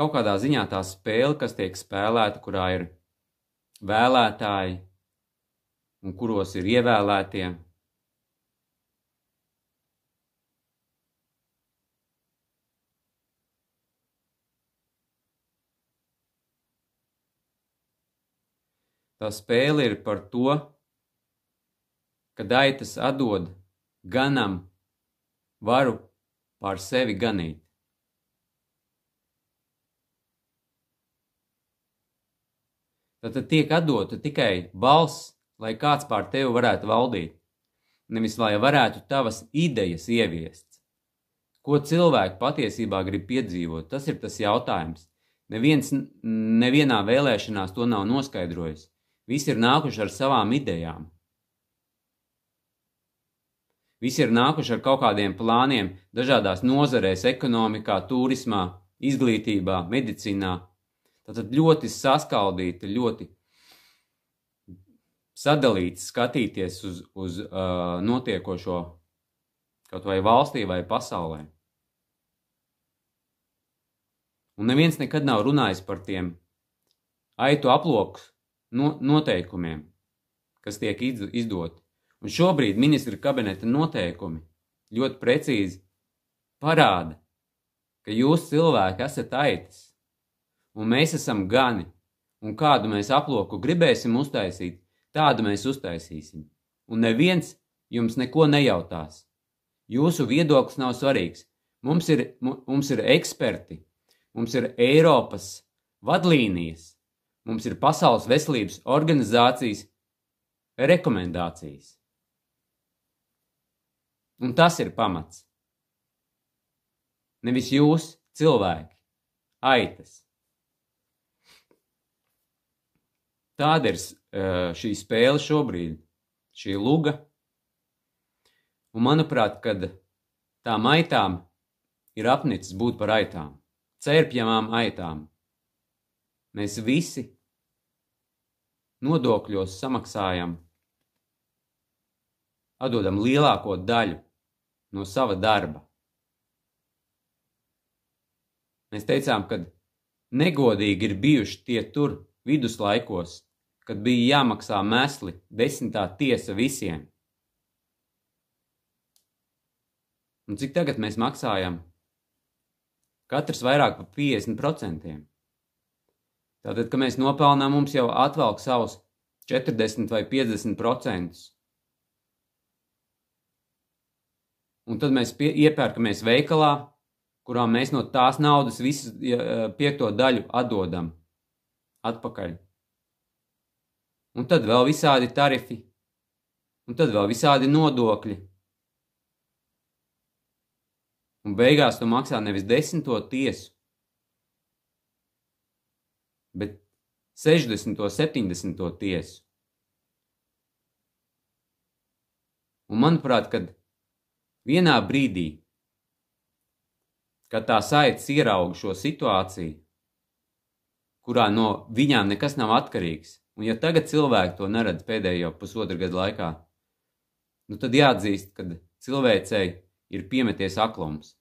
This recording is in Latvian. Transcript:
kaut kādā ziņā tā spēle, kas tiek spēlēta, kurā ir vēlētāji un kuros ir ievēlētie. Tā spēle ir par to, ka daitas atdod ganam varu pār sevi ganīt. Tad tiek atdota tikai balss, lai kāds pār tevi varētu valdīt, nevis lai varētu tavas idejas ieviest. Ko cilvēki patiesībā grib piedzīvot, tas ir tas jautājums. Neviens nevienā vēlēšanās to nav noskaidrojis. Visi ir nākuši ar savām idejām. Visi ir nākuši ar kaut kādiem plāniem dažādās nozarēs, ekonomikā, turismā, izglītībā, medicīnā. Tad ļoti saskaldīti, ļoti sadalīti skatīties uz, uz uh, notiekošo kaut vai valstī vai pasaulē. Un neviens nekad nav runājis par tiem aitu aploku no, noteikumiem, kas tiek izdoti. Un šobrīd ministra kabineta noteikumi ļoti precīzi parāda, ka jūs cilvēki esat aitas, un mēs esam gani, un kādu mēs aploku gribēsim uztaisīt, tādu mēs uztaisīsim. Un neviens jums neko nejautās. Jūsu viedoklis nav svarīgs. Mums ir, mums ir eksperti, mums ir Eiropas vadlīnijas, mums ir Pasaules veselības organizācijas rekomendācijas. Un tas ir pamats. Nevis jūs, cilvēki, aitas. Tāda ir šī spēle šobrīd, šī luga. Un manuprāt, kad tām aitām ir apnicis būt par aitām, cērpjamām aitām, mēs visi nodokļos samaksājam, atdodam lielāko daļu no sava darba. Mēs teicām, ka negodīgi ir bijuši tie tur viduslaikos, kad bija jāmaksā mēsli desmitā tiesa visiem. Un cik tagad mēs maksājam? Katrs vairāk par 50%. Tātad, kad mēs nopelnām, mums jau atvelk savus 40 vai 50%. un tad mēs pie, iepērkamies veikalā, kurā mēs no tās naudas visu piekto daļu atdodam atpakaļ. Un tad vēl visādi tarifi, un tad vēl visādi nodokļi. Un beigās tu maksā nevis desmito tiesu, bet 60. un 70. tiesu. Un manuprāt, kad Vienā brīdī, kad tā saites ierauga šo situāciju, kurā no viņām nekas nav atkarīgs, un ja tagad cilvēki to neredz pēdējo pusotru gadu laikā, nu tad jāatzīst, ka cilvēcei ir piemeties aklums.